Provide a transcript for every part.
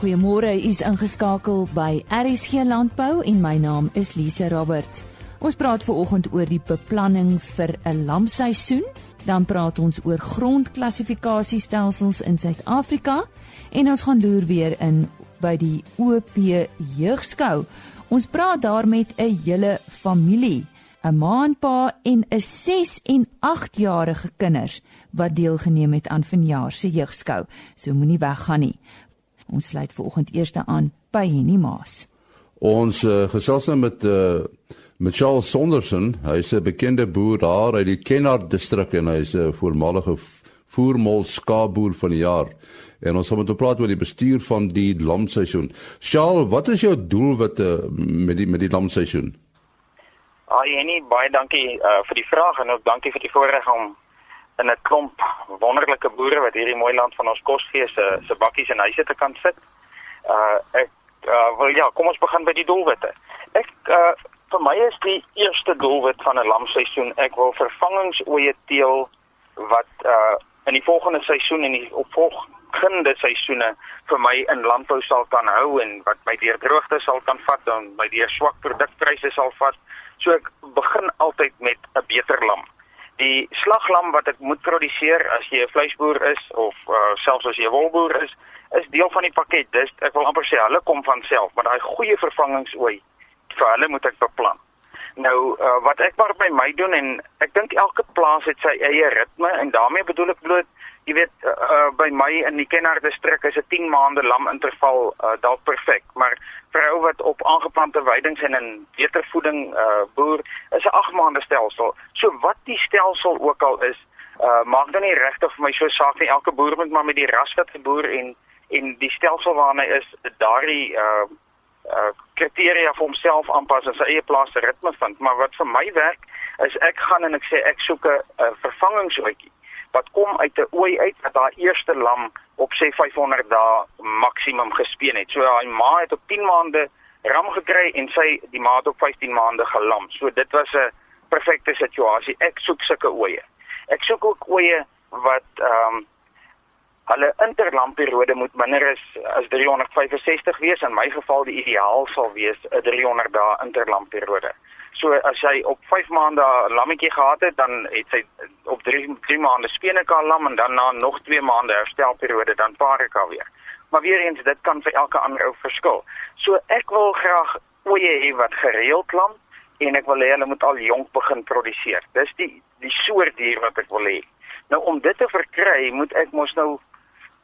Goeiemôre, u is ingeskakel by RSG Landbou en my naam is Lise Roberts. Ons praat ver oggend oor die beplanning vir 'n lamseisoen, dan praat ons oor grondklassifikasiestelsels in Suid-Afrika en ons gaan loer weer in by die OP Jeugskou. Ons praat daar met 'n hele familie, 'n ma en pa en 'n 6 en 8 jarige kinders wat deelgeneem het aan vanjaar se jeugskou. So moenie weggaan nie. Ons sluit vanoggend eers aan by Henny Maas. Ons uh, gesels nou met uh, met Charles Sonderson. Hy's 'n bekende boer daar uit die Kennard distrik en hy's 'n voormalige voermol skaapboer van die jaar. En ons gaan met hom praat oor die bestuur van die lamseisoen. Charles, wat is jou doel wat uh, met die met die lamseisoen? Ah, Jenny, baie dankie uh, vir die vraag en ook dankie vir die voorreg om in 'n klomp wonderlike boere wat hierdie mooi land van ons kos gee se se bakkies en huise te kan sit. Uh ek uh, wil ja, kom ons begin by die doelwitte. Ek uh vir my is die eerste doelwit van 'n lamseisoen ek wil vervangingsoeye teel wat uh in die volgende seisoen en die opvolgende seisoene vir my in landbou sal kan hou en wat my deur droogte sal kan vat en my deur swak produkpryse sal vat. So ek begin altyd met 'n beter lam die slaglam wat ek moet produseer as jy 'n vleisboer is of uh, selfs as jy 'n wolboer is, is deel van die pakket. Dis ek wil amper sê hulle kom van self, maar daai goeie vervangingsooi vir hulle moet ek beplan. Nou uh, wat ek maar by my doen en ek dink elke plaas het sy eie ritme en daarmee bedoel ek bloot jy weet uh, uh, by my in die Kenner distrik is 'n 10 maande lam interval uh, dalk perfek, maar vir ou wat op aangeplante weidings en in beter voeding uh, boer, is 'n 8 maande stelsel. So wat die stelsel ook al is, uh, maak dan nie regtig vir my so saak nie. Elke boer moet maar met die ras wat geboer en en die stelsel waarna hy is, daardie uh, uh kriteria vir homself aanpas en sy eie plaas se ritme vind. Maar wat vir my werk is ek gaan en ek sê ek soek 'n uh, vervangingsoetjie wat kom uit 'n ooi uit wat haar eerste lam op sê 500 dae maksimum gespeen het. So haar ma het op 10 maande ram gekry en sy die ma het op 15 maande gelam. So dit was 'n perfekte situasie. Ek soek sulke ooe. Ek soek ook ooe wat ehm um, hulle interlamperiode moet minder as as 365 wees. In my geval die ideaal sal wees 'n 300 dae interlamperiode. So as sy op 5 maande lammetjie gehad het, dan het sy op 3 3 maande speenekaal lam en dan na nog 2 maande herstelperiode dan parika weer. Maar weer eens dit kan vir elke ander ou verskil. So ek wil graag ooe hê wat gereeld lam en ek wil hê hulle moet al jonk begin produseer. Dis die die soort dier wat ek wil hê. Nou om dit te verkry, moet ek mos nou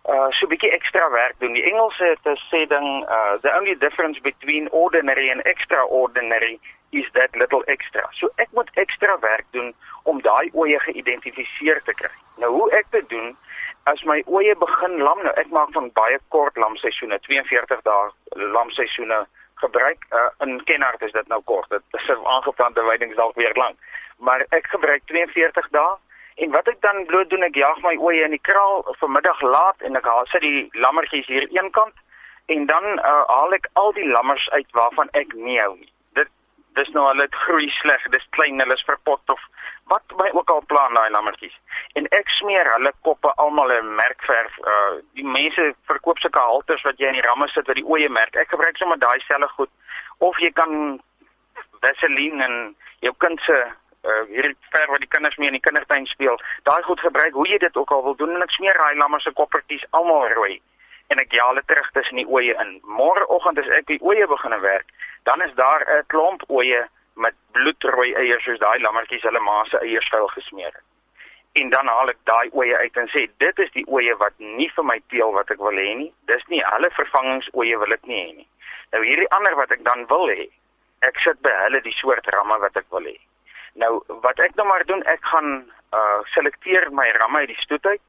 uh so 'n bietjie ekstra werk doen. Die Engelse het 'n sê ding uh the only difference between ordinary and extraordinary is that little extra. So ek moet ekstra werk doen om daai oeye geïdentifiseer te kry. Nou hoe ek dit doen as my oeye begin lam nou ek maak van baie kort lamseisoene 42 dae lamseisoene gebruik uh, in Kenhardt is dit nou kort. Dit is 'n aangeplante weidings dalk weer lank. Maar ek gebruik 42 dae en wat ek dan bloot doen ek jaag my oeye in die kraal vanmiddag laat en ek haal sit die lammetjies hier eenkant en dan uh, haal ek al die lammers uit waarvan ek nie hou nie dis nou hulle groei sleg, dis klein, hulle is verpot of wat my ook al plan daai lammetjies. En ek smeer hulle koppe almal 'n merkverf. Uh die mense verkoop sulke halters wat jy in die ramme sit wat die oeye merk. Ek gebruik sommer daai selfe goed of jy kan Vaseline en jou kind se uh hierdie verf wat die kinders mee in die kindertuin speel. Daai goed gebruik hoe jy dit ook al wil doen en ek smeer daai lamme se koppertjies almal rooi en ek jaal dit terug tussen die oeye in. Môreoggend as ek die oeye begin werk, dan is daar 'n klomp oeye met bloedrooi eiers soos daai lammetjies hulle ma se eierskuil gesmeer het. En dan haal ek daai oeye uit en sê dit is die oeye wat nie vir my teel wat ek wil hê nie. Dis nie hulle vervangingsoeye wil ek nie hê nie. Nou hierdie ander wat ek dan wil hê, ek sit by hulle die soort ramme wat ek wil hê. Nou wat ek nou maar doen, ek gaan uh selekteer my ramme uit die stoet uit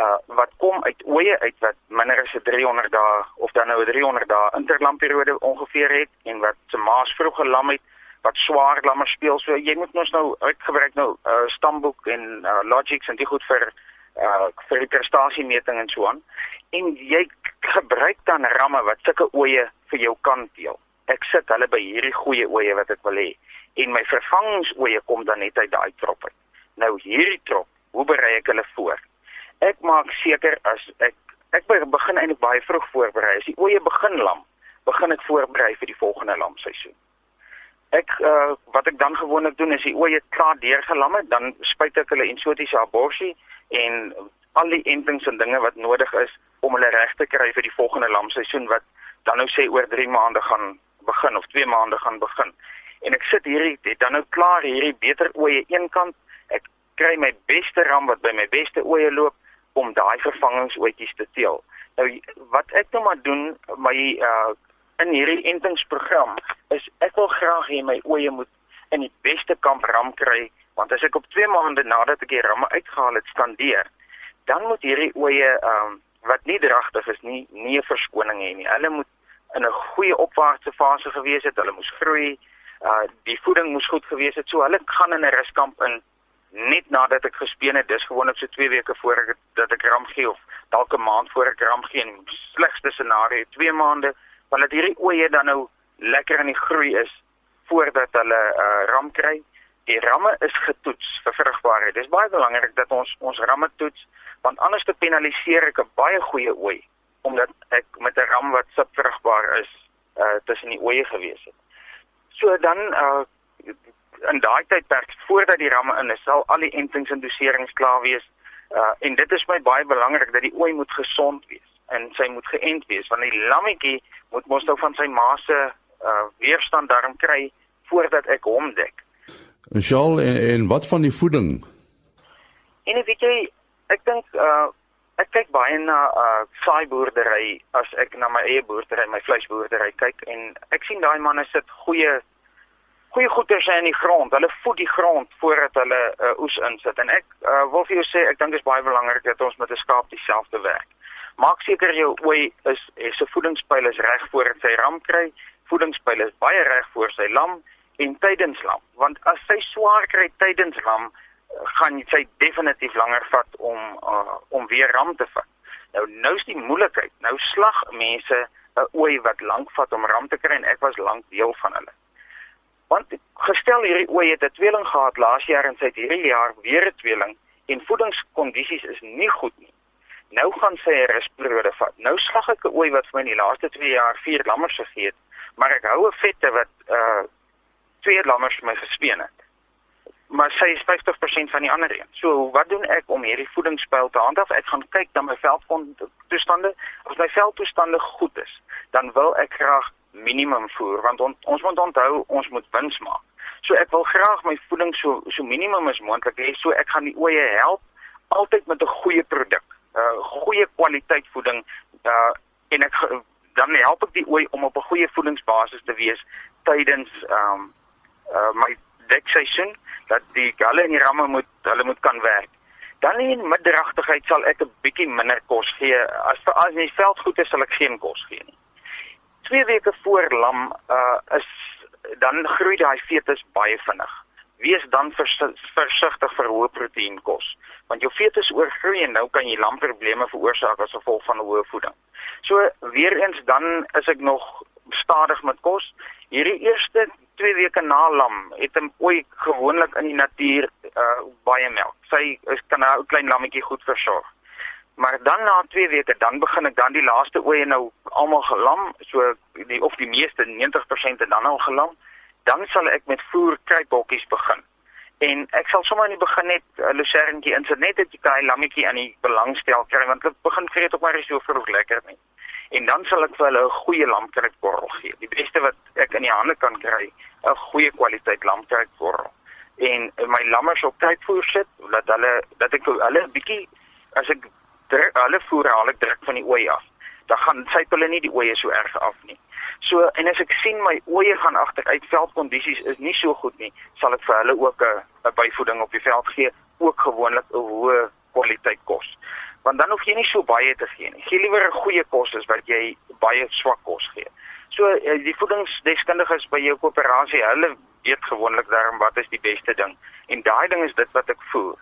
uh wat kom uit oeye uit wat minder as 300 dae of dan nou 300 dae interlamperiode ongeveer het en wat se maas vroeg gelam het wat swaar lammer speel. So jy moet mos nou uitgebreek nou uh stamboek en uh, logics en dit goed vir uh vir die prestasiemeting en so aan. En jy gebruik dan ramme wat sulke oeye vir jou kan deel ek sit hulle by hierdie goeie oeye wat ek wil hê en my vervangingsoeye kom dan net uit daai trop uit nou hierdie trop hoe berei ek hulle voor ek maak seker as ek ek begin eintlik baie vroeg voorberei. As die oeye begin lam, begin ek voorberei vir die volgende lamseisoen. Ek uh, wat ek dan gewoonlik doen is die oeye klaar deurgelam het, dan spuit ek hulle insotiese aborsie en al die entings en dinge wat nodig is om hulle reg te kry vir die volgende lamseisoen wat dan nou sê oor 3 maande gaan begin of 2 maande gaan begin. En ek sit hierdie het dan nou klaar hierdie beter oeye eenkant. Ek kry my beste ram wat by my beste oeye loop om daai vervangingsoetjies te teel. Nou wat ek nou maar doen my uh in hierdie entingsprogram is ek wil graag hê my oeye moet in die beste kamp ram kry want as ek op 2 maande nadat ek die ramme uitgehaal het skandeer dan moet hierdie oeye um wat nie dragtig is nie nie 'n verskoning hê nie. Hulle moet in 'n goeie opwaartse fase gewees het. Hulle moes groei. Uh die voeding moes goed gewees het. So hulle gaan in 'n ruskamp in net nadat ek gespeen het. Dis gewoonlik so 2 weke voor ek dat ek ram gee of dalk 'n maand voor ek ram gee. En slegste scenario 2 maande want dat hierdie oeye dan nou lekker in die groei is voordat hulle uh ram kry. Die ramme is getoets vir vrugbaarheid. Dis baie belangrik dat ons ons ramme toets want anders te penaliseer ek 'n baie goeie ooi omdat ek met 'n ram wat subvrugbaar is uh tussen die oeye gewees het. So dan uh in daai tydperk voordat die ramme in is, sal al die entings en doserings klaar wees. Uh en dit is my baie belangrik dat die ooi moet gesond wees en sy moet geënt wees want die lammetjie moet mos nou van sy ma se uh weerstand daarom kry voordat ek hom dek. Michelle en, en wat van die voeding? En weet jy, ek dink uh ek kyk baie na uh saai boerdery as ek na my eie boerdery, my vleisboerdery kyk en ek sien daai manne sit goeie goeie goeders in die grond. Hulle voed die grond voordat hulle uh, oes insit en ek uh, wil vir jou sê ek dink dit is baie belangrik dat ons met 'n skaap dieselfde werk. Maak seker jou ooi is 'n voedingspyl is reg voor sy ram kry. Voedingspyl is baie reg voor sy lam en tydens lam, want as sy swaar kry tydens lam, gaan dit definitief langer vat om uh, om weer ram te vat. Nou nou is die moeilikheid. Nou slag mense 'n ooi wat lank vat om ram te kry en ek was lank deel van hulle. Want gestel hierdie ooi het 'n tweeling gehad laas jaar en sy het hierdie jaar weer 'n tweeling en voedingskondisies is nie goed nie. Nou gaan sy 'n rusperiode vat. Nou slag ek 'n ooi wat vir my in die laaste 2 jaar 4 lammers gegee het, maar ek hou 'n vette wat uh twee lammers vir my gespeen het maar sy is 50% van die ander een. So wat doen ek om hierdie voedingspyl te handhaaf? Ek gaan kyk na my veldtoestande. As my veldtoestande goed is, dan wil ek graag minimum voer want on, ons moet onthou ons moet wins maak. So ek wil graag my voeding so so minimum as moontlik hê. So ek gaan die oeye help altyd met 'n goeie produk. 'n uh, Goeie kwaliteit voeding uh en ek dan help ek die ooi om op 'n goeie voedingsbasis te wees tydens ehm um, uh my dekseisoen dat die hulle in die ramme moet hulle moet kan werk. Dan in middragtigheid sal ek 'n bietjie minder kos gee. As as die veld goed is, sal ek geen kos gee nie. 2 weke voor lam uh is dan groei daai fetus baie vinnig. Wees dan versigtig vir hoë proteïen kos, want jou fetus oorgroei en nou kan jy lamprobleme veroorsaak as gevolg van hoë voeding. So weer eens dan is ek nog stadig met kos. Hierdie eerste 2 weke na lam het 'n ooi gewoonlik in die natuur uh baie melk. Sy is kan 'n klein lammetjie goed versorg. Maar dan na 2 weke dan begin ek dan die laaste ooi nou almal gelam, so die of die meeste 90% dan al gelam. Dan sal ek met voer kruiphokkies begin. En ek sal sommer in die begin net 'n uh, luserntjie insit net dat jy daai lammetjie aan die belangstel kry want dit begin vreet op maar is so vroeg lekker nie en dan sal ek vir hulle 'n goeie lamkruitkorrel gee. Die beste wat ek in die hande kan kry, 'n goeie kwaliteit lamkruitkorrel. En my lammers op tyd voer sit, dat hulle dat ek hulle bietjie as ek druk, hulle voer haal ek druk van die ooi af. Dan gaan sy hulle nie die oeye so erg af nie. So en as ek sien my oeye gaan agteruit, veldkondisies is nie so goed nie, sal ek vir hulle ook 'n 'n byvoeding op die veld gee, ook gewoonlik 'n hoë kwaliteit kos want dan hoef jy nie so baie te gee nie. Gee liewer 'n goeie kos as wat jy baie swak kos gee. So eh, die voedingsdeskundiges by jou koöperasie, hulle weet gewoonlik daarom wat is die beste ding en daai ding is dit wat ek voer.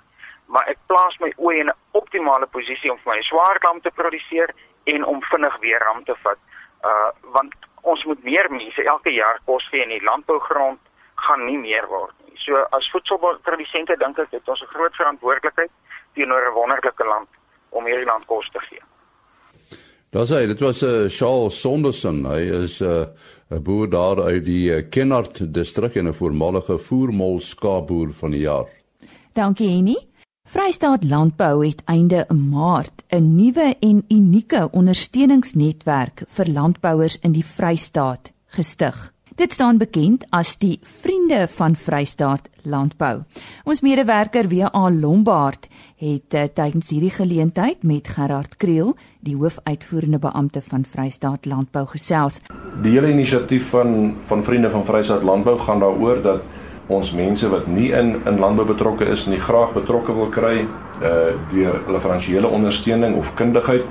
Maar ek plaas my oë in 'n optimale posisie om vir my swaar ram te produseer en om vinnig weer ram te vat. Uh want ons moet meer mense elke jaar kos gee en die landbougrond gaan nie meer word nie. So as voedselprodusente dink ek het ons 'n groot verantwoordelikheid teenoor 'n wonderlike land om hierdie land kos te gee. Daar's hy, dit was 'n uh, Charles Sonderson. Hy is 'n uh, 'n boer daar uit die uh, Kennard distrik en 'n voormalige voermol skaapboer van die jaar. Dankie Henny. Vrystaat Landbou het einde Maart 'n nuwe en unieke ondersteuningsnetwerk vir landbouers in die Vrystaat gestig. Dit staan bekend as die Vriende van Vrystaat Landbou. Ons medewerker W.A. Lombard het uh, tydens hierdie geleentheid met Gerard Kriel, die hoofuitvoerende beampte van Vrystaat Landbou gesels. Die hele inisiatief van van Vriende van Vrystaat Landbou gaan daaroor dat ons mense wat nie in in landbou betrokke is nie graag betrokke wil kry uh deur hulle finansiële ondersteuning of kundigheid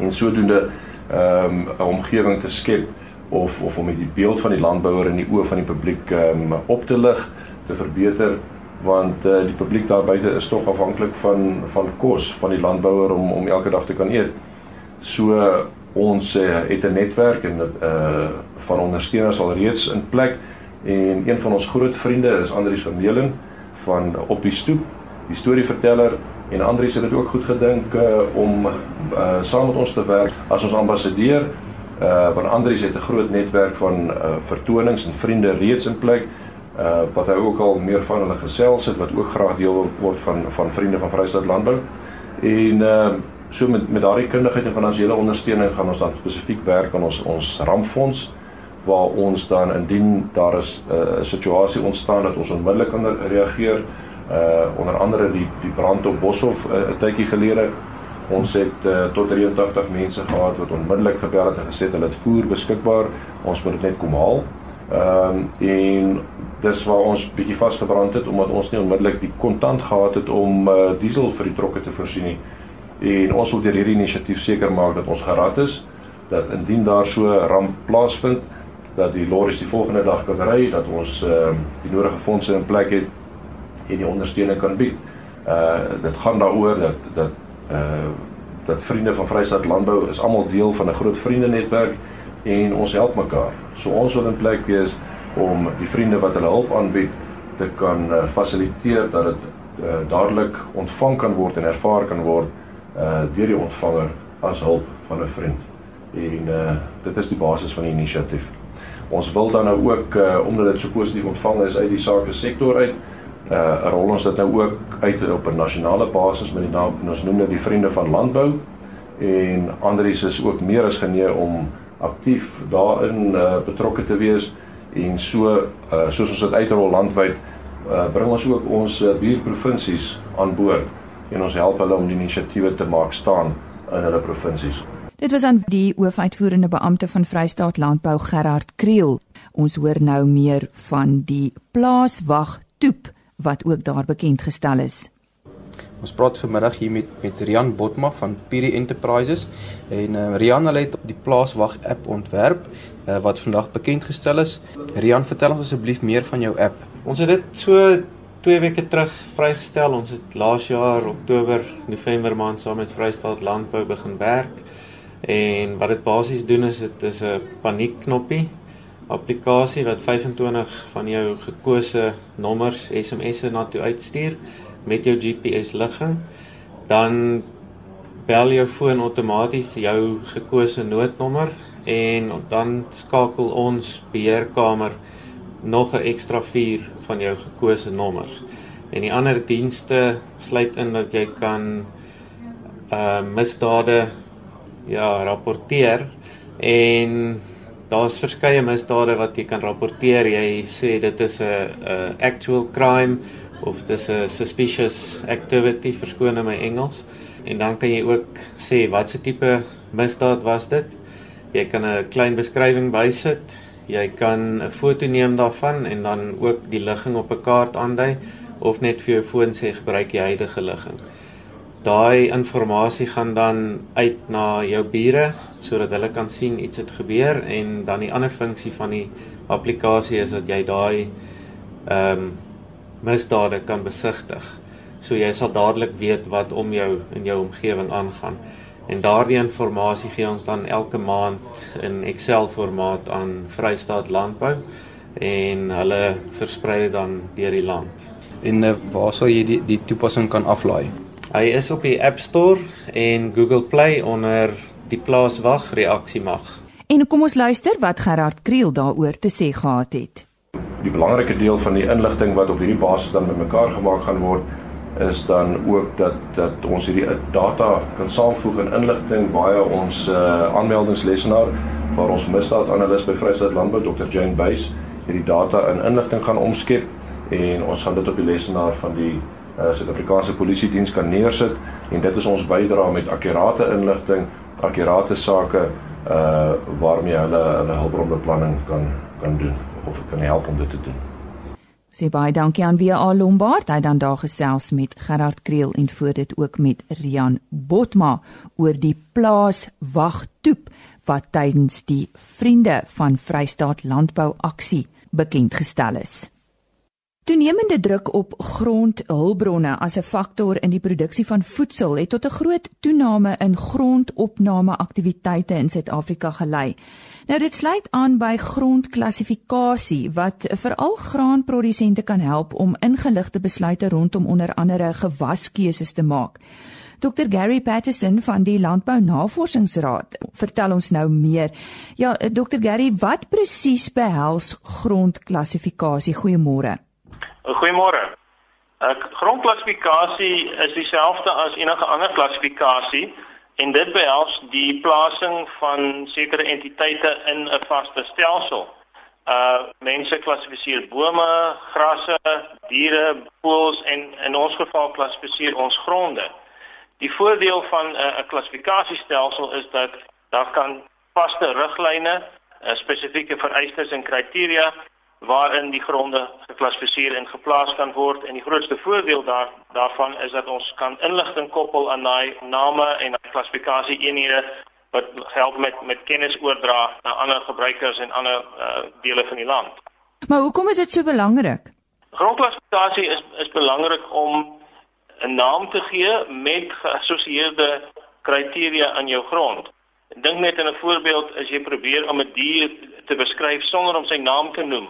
en sodoende ehm um, 'n omgewing te skep of of om die beeld van die landbouer in die oë van die publiek um, op te lig, te verbeter want uh, die publiek daar buite is tog afhanklik van van kos van die landbouer om om elke dag te kan eet. So ons uh, het 'n netwerk en uh van ondersteuners al reeds in plek en een van ons groot vriende is Andrius Vermeulen van op die stoep, die storieverteller en Andrius het dit ook goed gedink uh, om uh, saam met ons te werk as ons ambassadeur uh want Andries het 'n groot netwerk van uh vertonings en vriende reeds in plek uh wat hy ook al meer van hulle gesels het wat ook graag deel word van van vriende van Vryheid Landbou. En uh so met met daardie kundigheid en finansiële ondersteuning gaan ons dan spesifiek werk aan ons ons rampfonds waar ons dan indien daar is 'n uh, situasie ontstaan dat ons onmiddellik kan reageer uh onder andere die die brand op Boshoff 'n uh, tydjie gelede Ons het uh, tot 83 mense gehad wat onmiddellik gebel het en gesê hulle het voer beskikbaar. Ons moet dit net kom haal. Ehm um, en dis waar ons bietjie vasgebrand het omdat ons nie onmiddellik die kontant gehad het om uh, diesel vir die trokke te voorsien nie. En ons wil deur hierdie inisiatief seker maak dat ons gerad is dat indien daar so 'n ramp plaasvind dat die lorries die volgende dag kan ry dat ons ehm uh, die nodige fondse in plek het en die ondersteuning kan bied. Uh dit gaan daaroor dat dat uh dat vriende van Vryheid Landbou is almal deel van 'n groot vriendenetwerk en ons help mekaar. So ons wil in plek wees om die vriende wat hulle hulp aanbied te kan uh, fasiliteer dat dit uh, dadelik ontvang kan word en ervaar kan word uh deur die ontvanger as hulp van 'n vriend. En uh dit is die basis van die inisiatief. Ons wil dan nou ook uh omdat dit so positief ontvang is uit die sake sektor uit uh rol ons dit nou ook uit op 'n nasionale basis met die naam ons noem dit die vriende van landbou en Andries is ook meer as genee om aktief daarin uh betrokke te wees en so uh soos ons dit uitrol landwyd uh bring ons ook ons uh, buurprovinsies aan boord en ons help hulle om die inisiatiewe te maak staan in hulle provinsies. Dit was aan die hoofuitvoerende beampte van Vrystaat Landbou Gerard Kriel. Ons hoor nou meer van die plaaswag toep wat ook daar bekend gestel is. Ons praat vanmiddag hier met met Rian Botma van Piri Enterprises en uh, Rian het die plaaswag app ontwerp uh, wat vandag bekend gestel is. Rian, vertel ons asseblief meer van jou app. Ons het dit so 2 weke terug vrygestel. Ons het laas jaar Oktober, November maand saam met Vrystaat Landbou begin werk. En wat dit basies doen is dit is 'n paniekknoppie applikasie wat 25 van jou gekose nommers SMS'e na toe uitstuur met jou GPS ligging. Dan bel jou foon outomaties jou gekose noodnommer en dan skakel ons beheerkamer nog 'n ekstra 4 van jou gekose nommers. En die ander dienste sluit in dat jy kan uh misdade ja rapporteer en daar's verskeie misdade wat jy kan rapporteer. Jy sê dit is 'n actual crime of dis 'n suspicious activity verskoon in my Engels. En dan kan jy ook sê watse tipe misdaad was dit? Jy kan 'n klein beskrywing bysit. Jy kan 'n foto neem daarvan en dan ook die ligging op 'n kaart aandui of net vir jou foon sê gebruik die huidige ligging daai inligting gaan dan uit na jou bure sodat hulle kan sien iets het gebeur en dan die ander funksie van die applikasie is dat jy daai ehm um, misdade kan besigtig. So jy sal dadelik weet wat om jou in jou omgewing aangaan. En daardie inligting gee ons dan elke maand in Excel formaat aan Vrystaat Landbou en hulle versprei dit dan deur die land. En uh, waar sal jy die die toepassing kan aflaai? Hy is op die App Store en Google Play onder die plaaswag reaksie mag. En kom ons luister wat Gerard Kriel daaroor te sê gehad het. Die belangrike deel van die inligting wat op hierdie basis dan bymekaar gemaak gaan word is dan ook dat dat ons hierdie data kan saamvoeg in inligting baie ons uh, aanmeldingslesenaar waar ons misdaadanalis by Vryheid Landbou Dr Jane Buys hierdie data in inligting gaan omskep en ons gaan dit op die lesenaar van die Suid-Afrikaanse Polisie Diens kan neersit en dit is ons bydra met akkurate inligting, akkurate sake uh waarmee hulle hulle hulpbronbeplanning kan kan doen of kan help om dit te doen sê baie dankie aan Via Lombard. Hy dan daar gesels met Gerard Kriel en voor dit ook met Rian Botma oor die plaas wagtoep wat tydens die Vriende van Vrystaat Landbou aksie bekend gestel is. Toenemende druk op grondhulpbronne as 'n faktor in die produksie van voedsel het tot 'n groot toename in grondopname aktiwiteite in Suid-Afrika gelei. Nou dit sluit aan by grondklassifikasie wat veral graanprodusente kan help om ingeligte besluite rondom onder andere gewaskeuses te maak. Dr Gary Patterson van die Landbou Navorsingsraad vertel ons nou meer. Ja, Dr Gary, wat presies behels grondklassifikasie? Goeiemôre. Goeiemôre. Uh, grondklassifikasie is dieselfde as enige ander klassifikasie en dit behels die plasing van sekere entiteite in 'n vaste stelsel. Uh mense klassifiseer bome, grasse, diere, voëls en in ons geval klassifiseer ons gronde. Die voordeel van 'n uh, klassifikasiestelsel is dat daar kan vaste riglyne, uh, spesifieke vereistes en kriteria waarin die gronde geklassifiseer en geplaas kan word en die grootste voordeel daar daarvan is dat ons kan inligting koppel aan daai name en daai klassifikasie eenhede wat help met met kennis oordra na ander gebruikers en ander uh, dele van die land. Maar hoekom is dit so belangrik? Grondklassifikasie is is belangrik om 'n naam te gee met geassosieerde kriteria aan jou grond. Dink net in 'n voorbeeld as jy probeer om 'n dier te beskryf sonder om sy naam te noem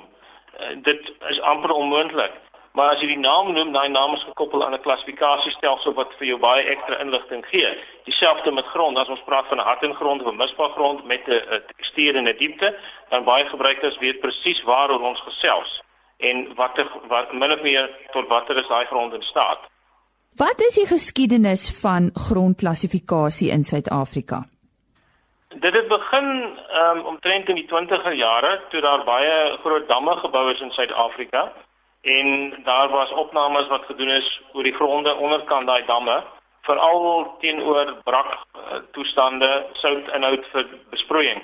uh, dit is amper onmoontlik. Maar as jy die naam noem, daai naam is gekoppel aan 'n klassifikasiestelsel wat vir jou baie ekstra inligting gee. Dieselfde met grond, as ons praat van 'n hartengrond of 'n misbare grond met 'n tekstuur en 'n diepte, dan baie gebruikers weet presies waaroor ons gesels en watter wat min of meer tot watter is daai grond in staat. Wat is die geskiedenis van grondklassifikasie in Suid-Afrika? Dit het begin um, omtrent in die 20er jare toe daar baie groot damme gebou is in Suid-Afrika. En daar was opnames wat gedoen is oor die gronde onderkant daai damme veral teenoor brak uh, toestande soutinhoud vir besproeiing.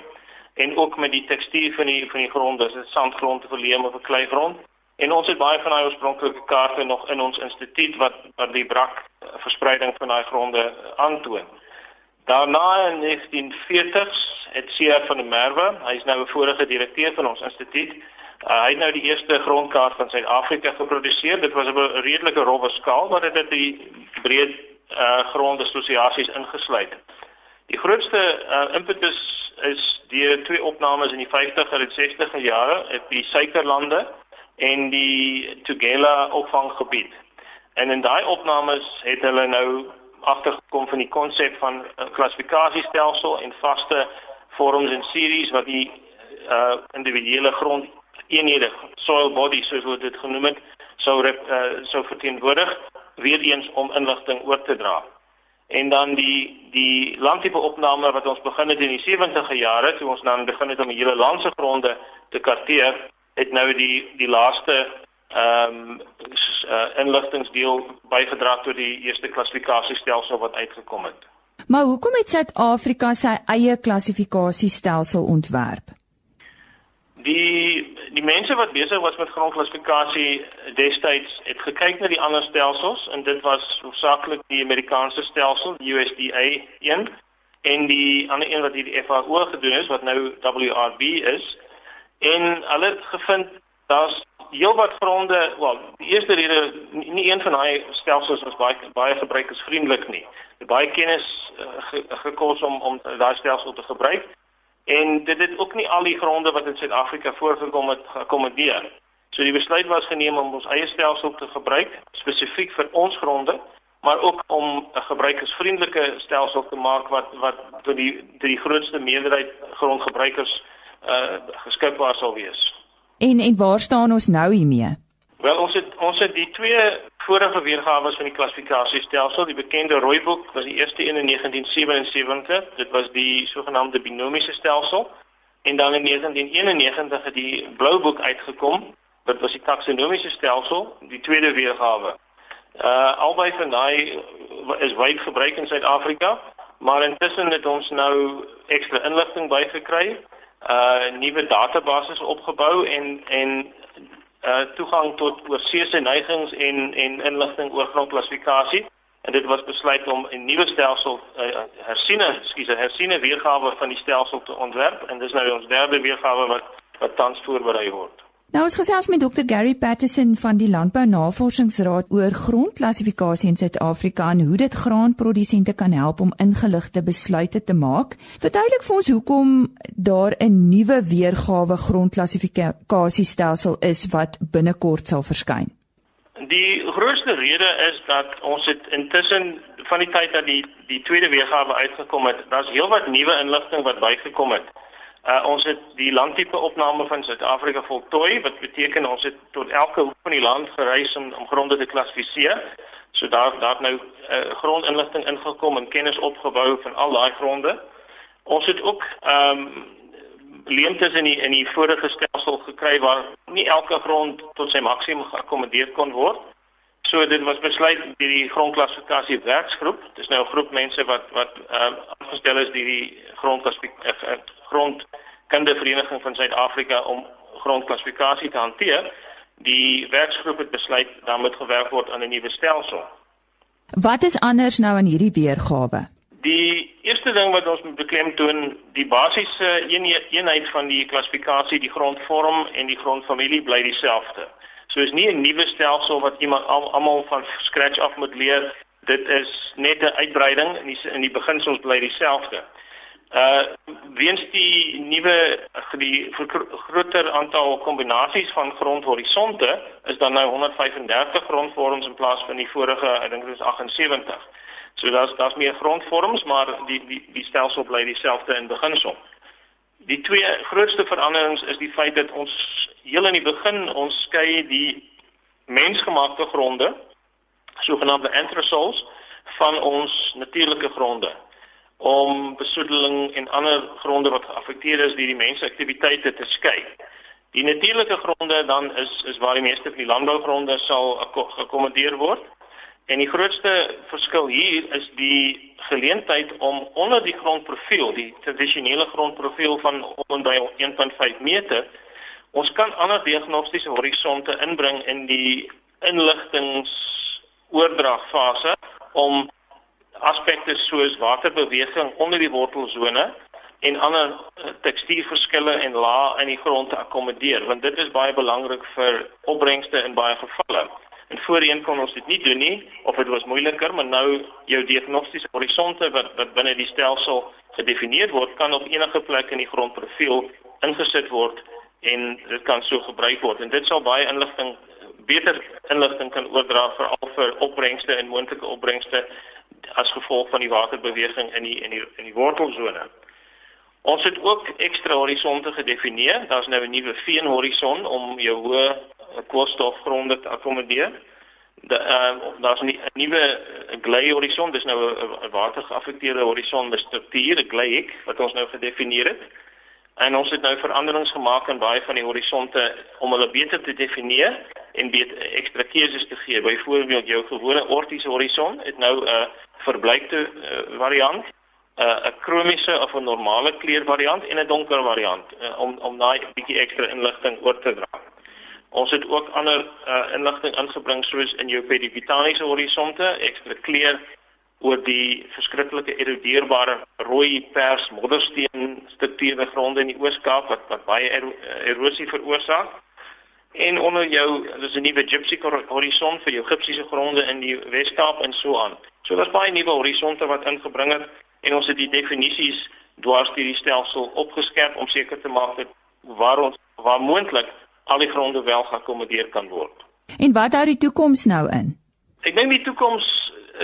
En ook met die tekstuur van die van die gronde is dit sandgrond of leem of 'n kleigrond. En ons het baie van daai oorspronklike kaarte nog in ons instituut wat wat die brak uh, verspreiding van daai gronde aantoon Daarna in 1940s het CR van der Merwe, hy is nou 'n vorige direkteur van ons instituut. Uh, hy het nou die eerste grondkaart van Suid-Afrika geproduseer. Dit was op 'n redelike rowwe skaal, maar dit het die breë uh, grondassosiasies ingesluit. Die grootste uh, impetus is die twee opnames in die 50er en 60er jare op die suikerlande en die Tugela opvanggebied. En in daai opnames het hulle nou agtergekom van die konsep van 'n uh, klassifikasiestelsel en vaste vorms en series wat die uh individuele grond eenhede soil bodies soos wat dit genoem het sou uh, sou verteenwoordig weer eens om inligting oor te dra. En dan die die landtipe opname wat ons begin het in die 70e jare toe ons dan begin het om die hele land se gronde te karteer, het nou die die laaste ehm um, uh, inligtingsdeel bygedra tot die eerste klassifikasiestelsel wat uitgekom het. Maar hoekom het Suid-Afrika sy eie klassifikasiestelsel ontwerp? Die die mense wat besig was met grondklassifikasie destyds het gekyk na die ander stelsels en dit was hoofsaaklik die Amerikaanse stelsel USDA 1 en die ander een wat die FAO gedoen is wat nou WRB is en hulle het gevind daar's heelwat gronde, wel, die eerste rede nie een van daai stelsels was baie baie gebruikersvriendelik nie. Dit baie kennis uh, gekos om om daai stelsel te gebruik en dit het ook nie al die gronde wat in Suid-Afrika voorgekom het gekommendeer. So die besluit was geneem om ons eie stelsel te gebruik spesifiek vir ons gronde maar ook om 'n gebruikersvriendelike stelsel te maak wat wat tot die tot die grootste meerderheid grondgebruikers uh geskikbaar sal wees. En en waar staan ons nou hiermee? Wel ons het ons het die twee vorige weergawe van die klassifikasiestelsel, die bekende rooi boek was die eerste een in 1977. Dit was die sogenaamde binomiese stelsel. En dan in 1991 het die blou boek uitgekom. Dit was die taksonomiese stelsel, die tweede weergawe. Uh albei van daai is wyd gebruik in Suid-Afrika, maar intussen het ons nou ekstra inligting bygekry, uh nuwe databases opgebou en en uh toegang tot oorseese neigings en en inligting oor grondklassifikasie en dit was besluit om 'n nuwe stelsel uh, hersiene, skuis, 'n hersiene weergawe van die stelsel te ontwerp en dis nou ons derde weergawe wat wat tans voorberei word. Nou ons gesels met Dr Gary Patterson van die Landbou Navorsingsraad oor grondklassifikasie in Suid-Afrika en hoe dit graanprodusente kan help om ingeligte besluite te maak. Verduidelik vir ons hoekom daar 'n nuwe weergawe grondklassifikasiestelsel is wat binnekort sal verskyn. Die grootste rede is dat ons het intussen van die tyd dat die die tweede weergawe uitgekom het, daar's heelwat nuwe inligting wat bygekom het. Uh, ons het die landtipe opname van Suid-Afrika voltooi wat beteken ons het tot elke hoek van die land gereis om om gronde te klassifiseer. So daar daar nou uh, grondinligting ingekom en kennis opgebou van al daai gronde. Ons het ook ehm um, leemtes in die in die vorige stelsel gekry waar nie elke grond tot sy maksimum geakkommodeer kon word. So dit was besluit deur die grondklassifikasie werksgroep. Dit is nou 'n groep mense wat wat ehm uh, afgestel is deur die grondklassifikasie uh, uh, grondkundevereniging van Suid-Afrika om grondklassifikasie te hanteer. Die werksgroep het besluit dan moet gewerk word aan 'n nuwe stelsel. Wat is anders nou aan hierdie weergawe? Die eerste ding wat ons moet beklemtoon, die basiese eenheid van die klassifikasie, die grondvorm en die grondfamilie bly dieselfde. So is nie 'n nuwe stelsel wat iemand almal van scratch af moet leer. Dit is net 'n uitbreiding en die in die beginsels bly dieselfde. Uh weens die nuwe die groter aantal kombinasies van grondhorisonte is dan nou 135 grondvorms in plaas van die vorige, ek dink dit is 78. So daar's daar's meer grondvorms, maar die die die stelsel bly dieselfde in beginsel. Die twee grootste veranderings is die feit dat ons heel in die begin ons skei die mensgemaakte gronde, sogenaamde anthrosols, van ons natuurlike gronde om besoedeling en ander gronde wat geaffekteer is deur die mensaktiwiteite te skei. Die natuurlike gronde dan is is waar die meeste van die landbougronde sal gekommendeer word. En die grootste verskil hier is die geleentheid om onder die grondprofiel, die tradisionele grondprofiel van om by 1.5 meter, ons kan ander diagnostiese horisonte inbring in die inligtingsoordragfase om aspekte soos waterbeweging onder die wortelsone en ander eh, tekstuurverskille en lae in die grond te akkommodeer want dit is baie belangrik vir opbrengste in baie gevalle. En voorheen kon ons dit nie doen nie of dit was moeiliker, maar nou jou diagnostiese horisonte wat wat binne die stelsel gedefinieer word, kan op enige plek in die grondprofiel ingesit word en dit kan so gebruik word. En dit sal baie inligting beter inligting kan oordra vir al vir opbrengste en moontlike opbrengste as gevolg van die waterbeweging in die in die in die wortelsone. Ons het ook ekstra horisonte gedefinieer. Daar's nou 'n nuwe veenhorison om jou hoë koolstofgronde te akkommodeer. Uh, daar's 'n nuwe glei horison, dis nou 'n watergeaffekteerde horison met struktuur, 'n glei wat ons nou gedefinieer het. En ons het nou veranderings gemaak in baie van die horisonte om hulle beter te definieer en beter ekstra keuses te gee. Byvoorbeeld jou gewone ortiese horison het nou 'n uh, verbleikte uh, variant, uh, 'n kromiese of 'n normale kleur variant en 'n donker variant uh, om om daai bietjie ekstra inligting oor te dra. Ons het ook ander uh, inligting ingebring soos in jou pedipitaniese horisonte, ekstra kleur oor die verskriklike erodeerbare rooi pers moddersteen strukture gronde in die Oos-Kaap wat wat baie ero erosie veroorsaak. En onder jou dis 'n nuwe gypsy horison vir jou gipsiese gronde in die Wes-Kaap en so aan. So daar's baie nuwe horisonte wat ingebring het en ons het die definisies dwars deur die stelsel opgeskerp om seker te maak dat waar ons waar moontlik al die gronde wel geakkommodeer kan word. En wat hou die toekoms nou in? Ek dink die toekoms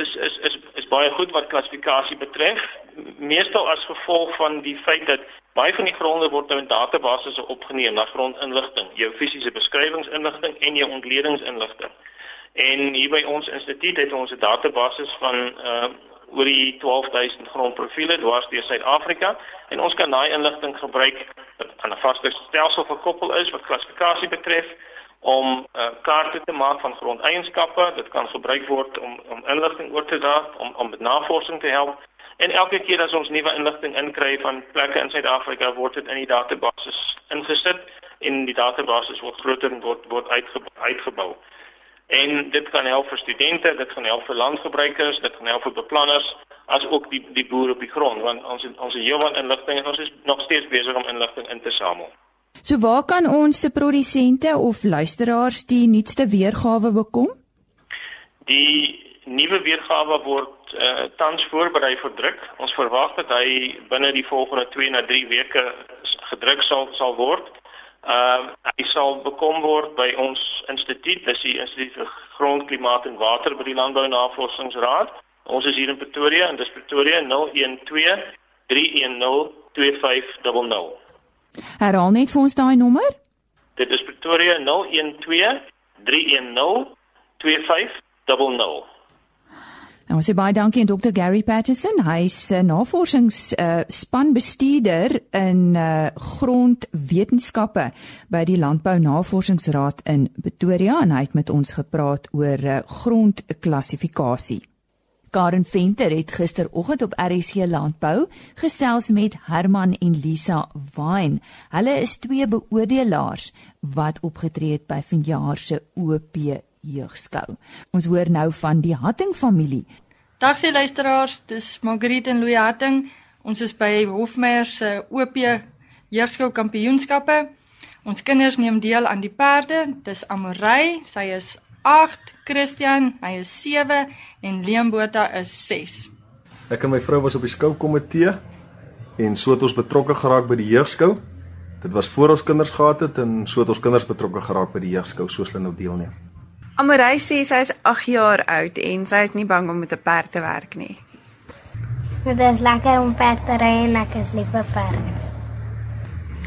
is is is is baie goed wat klassifikasie betref. Meestal as gevolg van die feit dat baie van die gronde word nou in databasisse opgeneem, na grondinligting, jou fisiese beskrywingsinligting en jou ontledingsinligting. En hier by ons instituut het ons 'n database van uh oor die 12000 grondprofiele dwars deur Suid-Afrika en ons kan daai inligting gebruik wat aan 'n vaste stelsel gekoppel is wat klassifikasie betref om uh, kaarte te maak van grondeienskappe. Dit kan gebruik word om om inligting oor te dra, om om navorsing te help. En elke keer as ons nuwe inligting inkry van plekke in Suid-Afrika, word dit in die database ingesit en die database word groter en word word uitgebou. uitgebou. En dit kan help vir studente, dit kan help vir landgebruikers, dit kan help vir beplanners as ook die die boere op die grond want ons ons het heelwat inligting en ons is nog steeds besig om inligting in te samel. So waar kan ons se produsente of luisteraars die nuutste weergawe bekom? Die nuwe weergawe word uh, tans voorberei vir druk. Ons verwag dat hy binne die volgende 2 na 3 weke gedruk sal sal word. Ehm uh, hy sal bekom word by ons instituut, dis die Instituut vir Grond, Klimaat en Water by die Landbou Navorsingsraad. Ons is hier in Pretoria en dis Pretoria 012 310 2500. Herhaal net vir ons daai nommer. Dit is Pretoria 012 310 2500. Ons sê baie dankie aan Dr Gary Patterson. Hy's 'n uh, navorsingsspanbestuurder uh, in uh, grondwetenskappe by die Landbou Navorsingsraad in Pretoria en hy het met ons gepraat oor uh, grondklassifikasie. Karen Venter het gisteroggend op RSC Landbou gesels met Herman en Lisa Wine. Hulle is twee beoordelaars wat opgetree het by vanjaar se OP jeugskou. Ons hoor nou van die Hatting familie. Dag se luisteraars, dis Margriet en Louis Hatting. Ons is by Hofmeyer se OP jeugskou kampioenskappe. Ons kinders neem deel aan die perde. Dis Amorey, sy is 8, Christian, hy is 7 en Leembota is 6. Ek en my vrou was op die skoukomitee en so het ons betrokke geraak by die jeugskou. Dit was voor ons kinders gehad het en so het ons kinders betrokke geraak by die jeugskou soos hulle nou deelneem. Amorey sê sy is 8 jaar oud en sy is nie bang om met 'n perd te werk nie. Dit is lekker om perd te ry en ek is lief vir perde.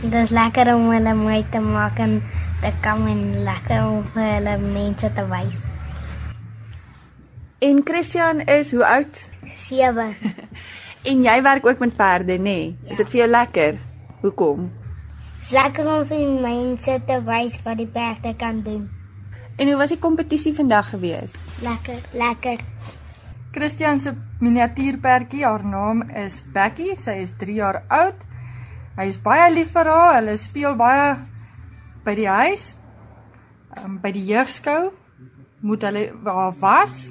Dit is lekker om hulle mooi te maak en te kom en lekker om vir hulle mense te wys. En Christian is hoe oud? 7. en jy werk ook met perde, nê? Nee? Ja. Is dit vir jou lekker? Hoekom? Dis lekker om vir mense te wys wat die perde kan doen. En hoe was die kompetisie vandag gewees? Lekker, lekker. Christian se miniatuurperdjie, haar naam is Becky, sy is 3 jaar oud. Hy is baie lief vir haar. Hulle speel baie by die huis. Um, by die jeugskou moet hulle haar was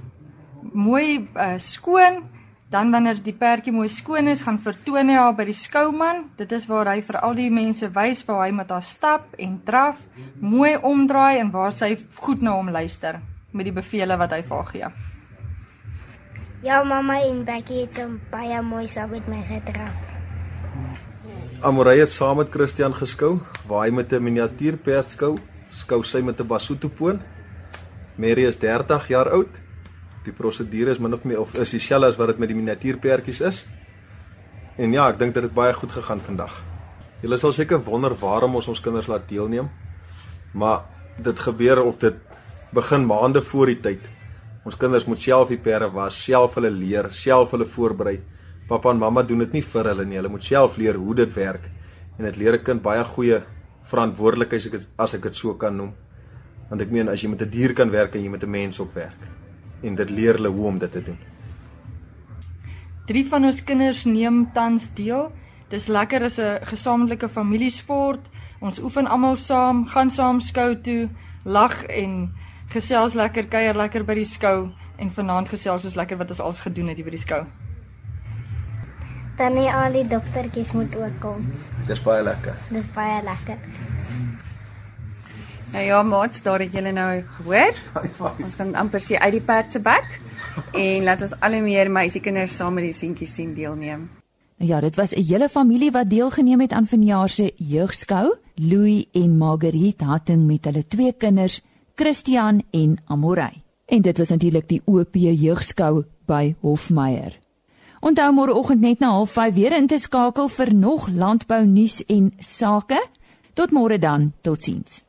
mooi uh, skoon. Dan wanneer die perdjie mooi skoon is, gaan vertoon hy haar by die skouman. Dit is waar hy vir al die mense wys waar hy met haar stap en draf, mooi omdraai en waar sy goed na hom luister met die bevele wat hy vir haar gee. Ja, mamma en Becky het so baie mooi saam met my gedraf. Amorey het saam met Christian geskou, waar hy met 'n miniatuurperd skou, skou sy met 'n Basutopoon. Mary is 30 jaar oud die prosedure is min of meer of is dieselfde as wat dit met die miniatuurperdjies is. En ja, ek dink dit het baie goed gegaan vandag. Julle sal seker wonder waarom ons ons kinders laat deelneem. Maar dit gebeur of dit begin maande voor die tyd. Ons kinders moet self die perde was, self hulle leer, self hulle voorberei. Pappa en mamma doen dit nie vir hulle nie. Hulle moet self leer hoe dit werk. En dit leer 'n kind baie goeie verantwoordelikheid as ek dit so kan noem. Want ek meen as jy met 'n dier kan werk en jy met 'n mens ook werk en dit leer hulle hoe om dit te doen. Drie van ons kinders neem tans deel. Dis lekker as 'n gesamentlike familiesport. Ons oefen almal saam, gaan saam skou toe, lag en gesels lekker, kuier lekker by die skou en vanaand gesels ons lekker wat ons als gedoen het hier by die skou. Dan nie al die doktertjies moet ook kom. Dis baie lekker. Dis baie lekker. Nou ja, maats, daar het julle nou gehoor. Ons kan amper sê uit die perd se bek en laat ons al hoe meer meisiekinders saam met die seentjies sien deelneem. Ja, dit was 'n hele familie wat deelgeneem het aan vanjaar se jeugskou. Louis en Marguerite Hatting met hulle twee kinders, Christian en Amorey. En dit was natuurlik die OP Jeugskou by Hofmeyer. Onthou môreoggend net na 05:30 weer in te skakel vir nog landbou nuus en sake. Tot môre dan, totsiens.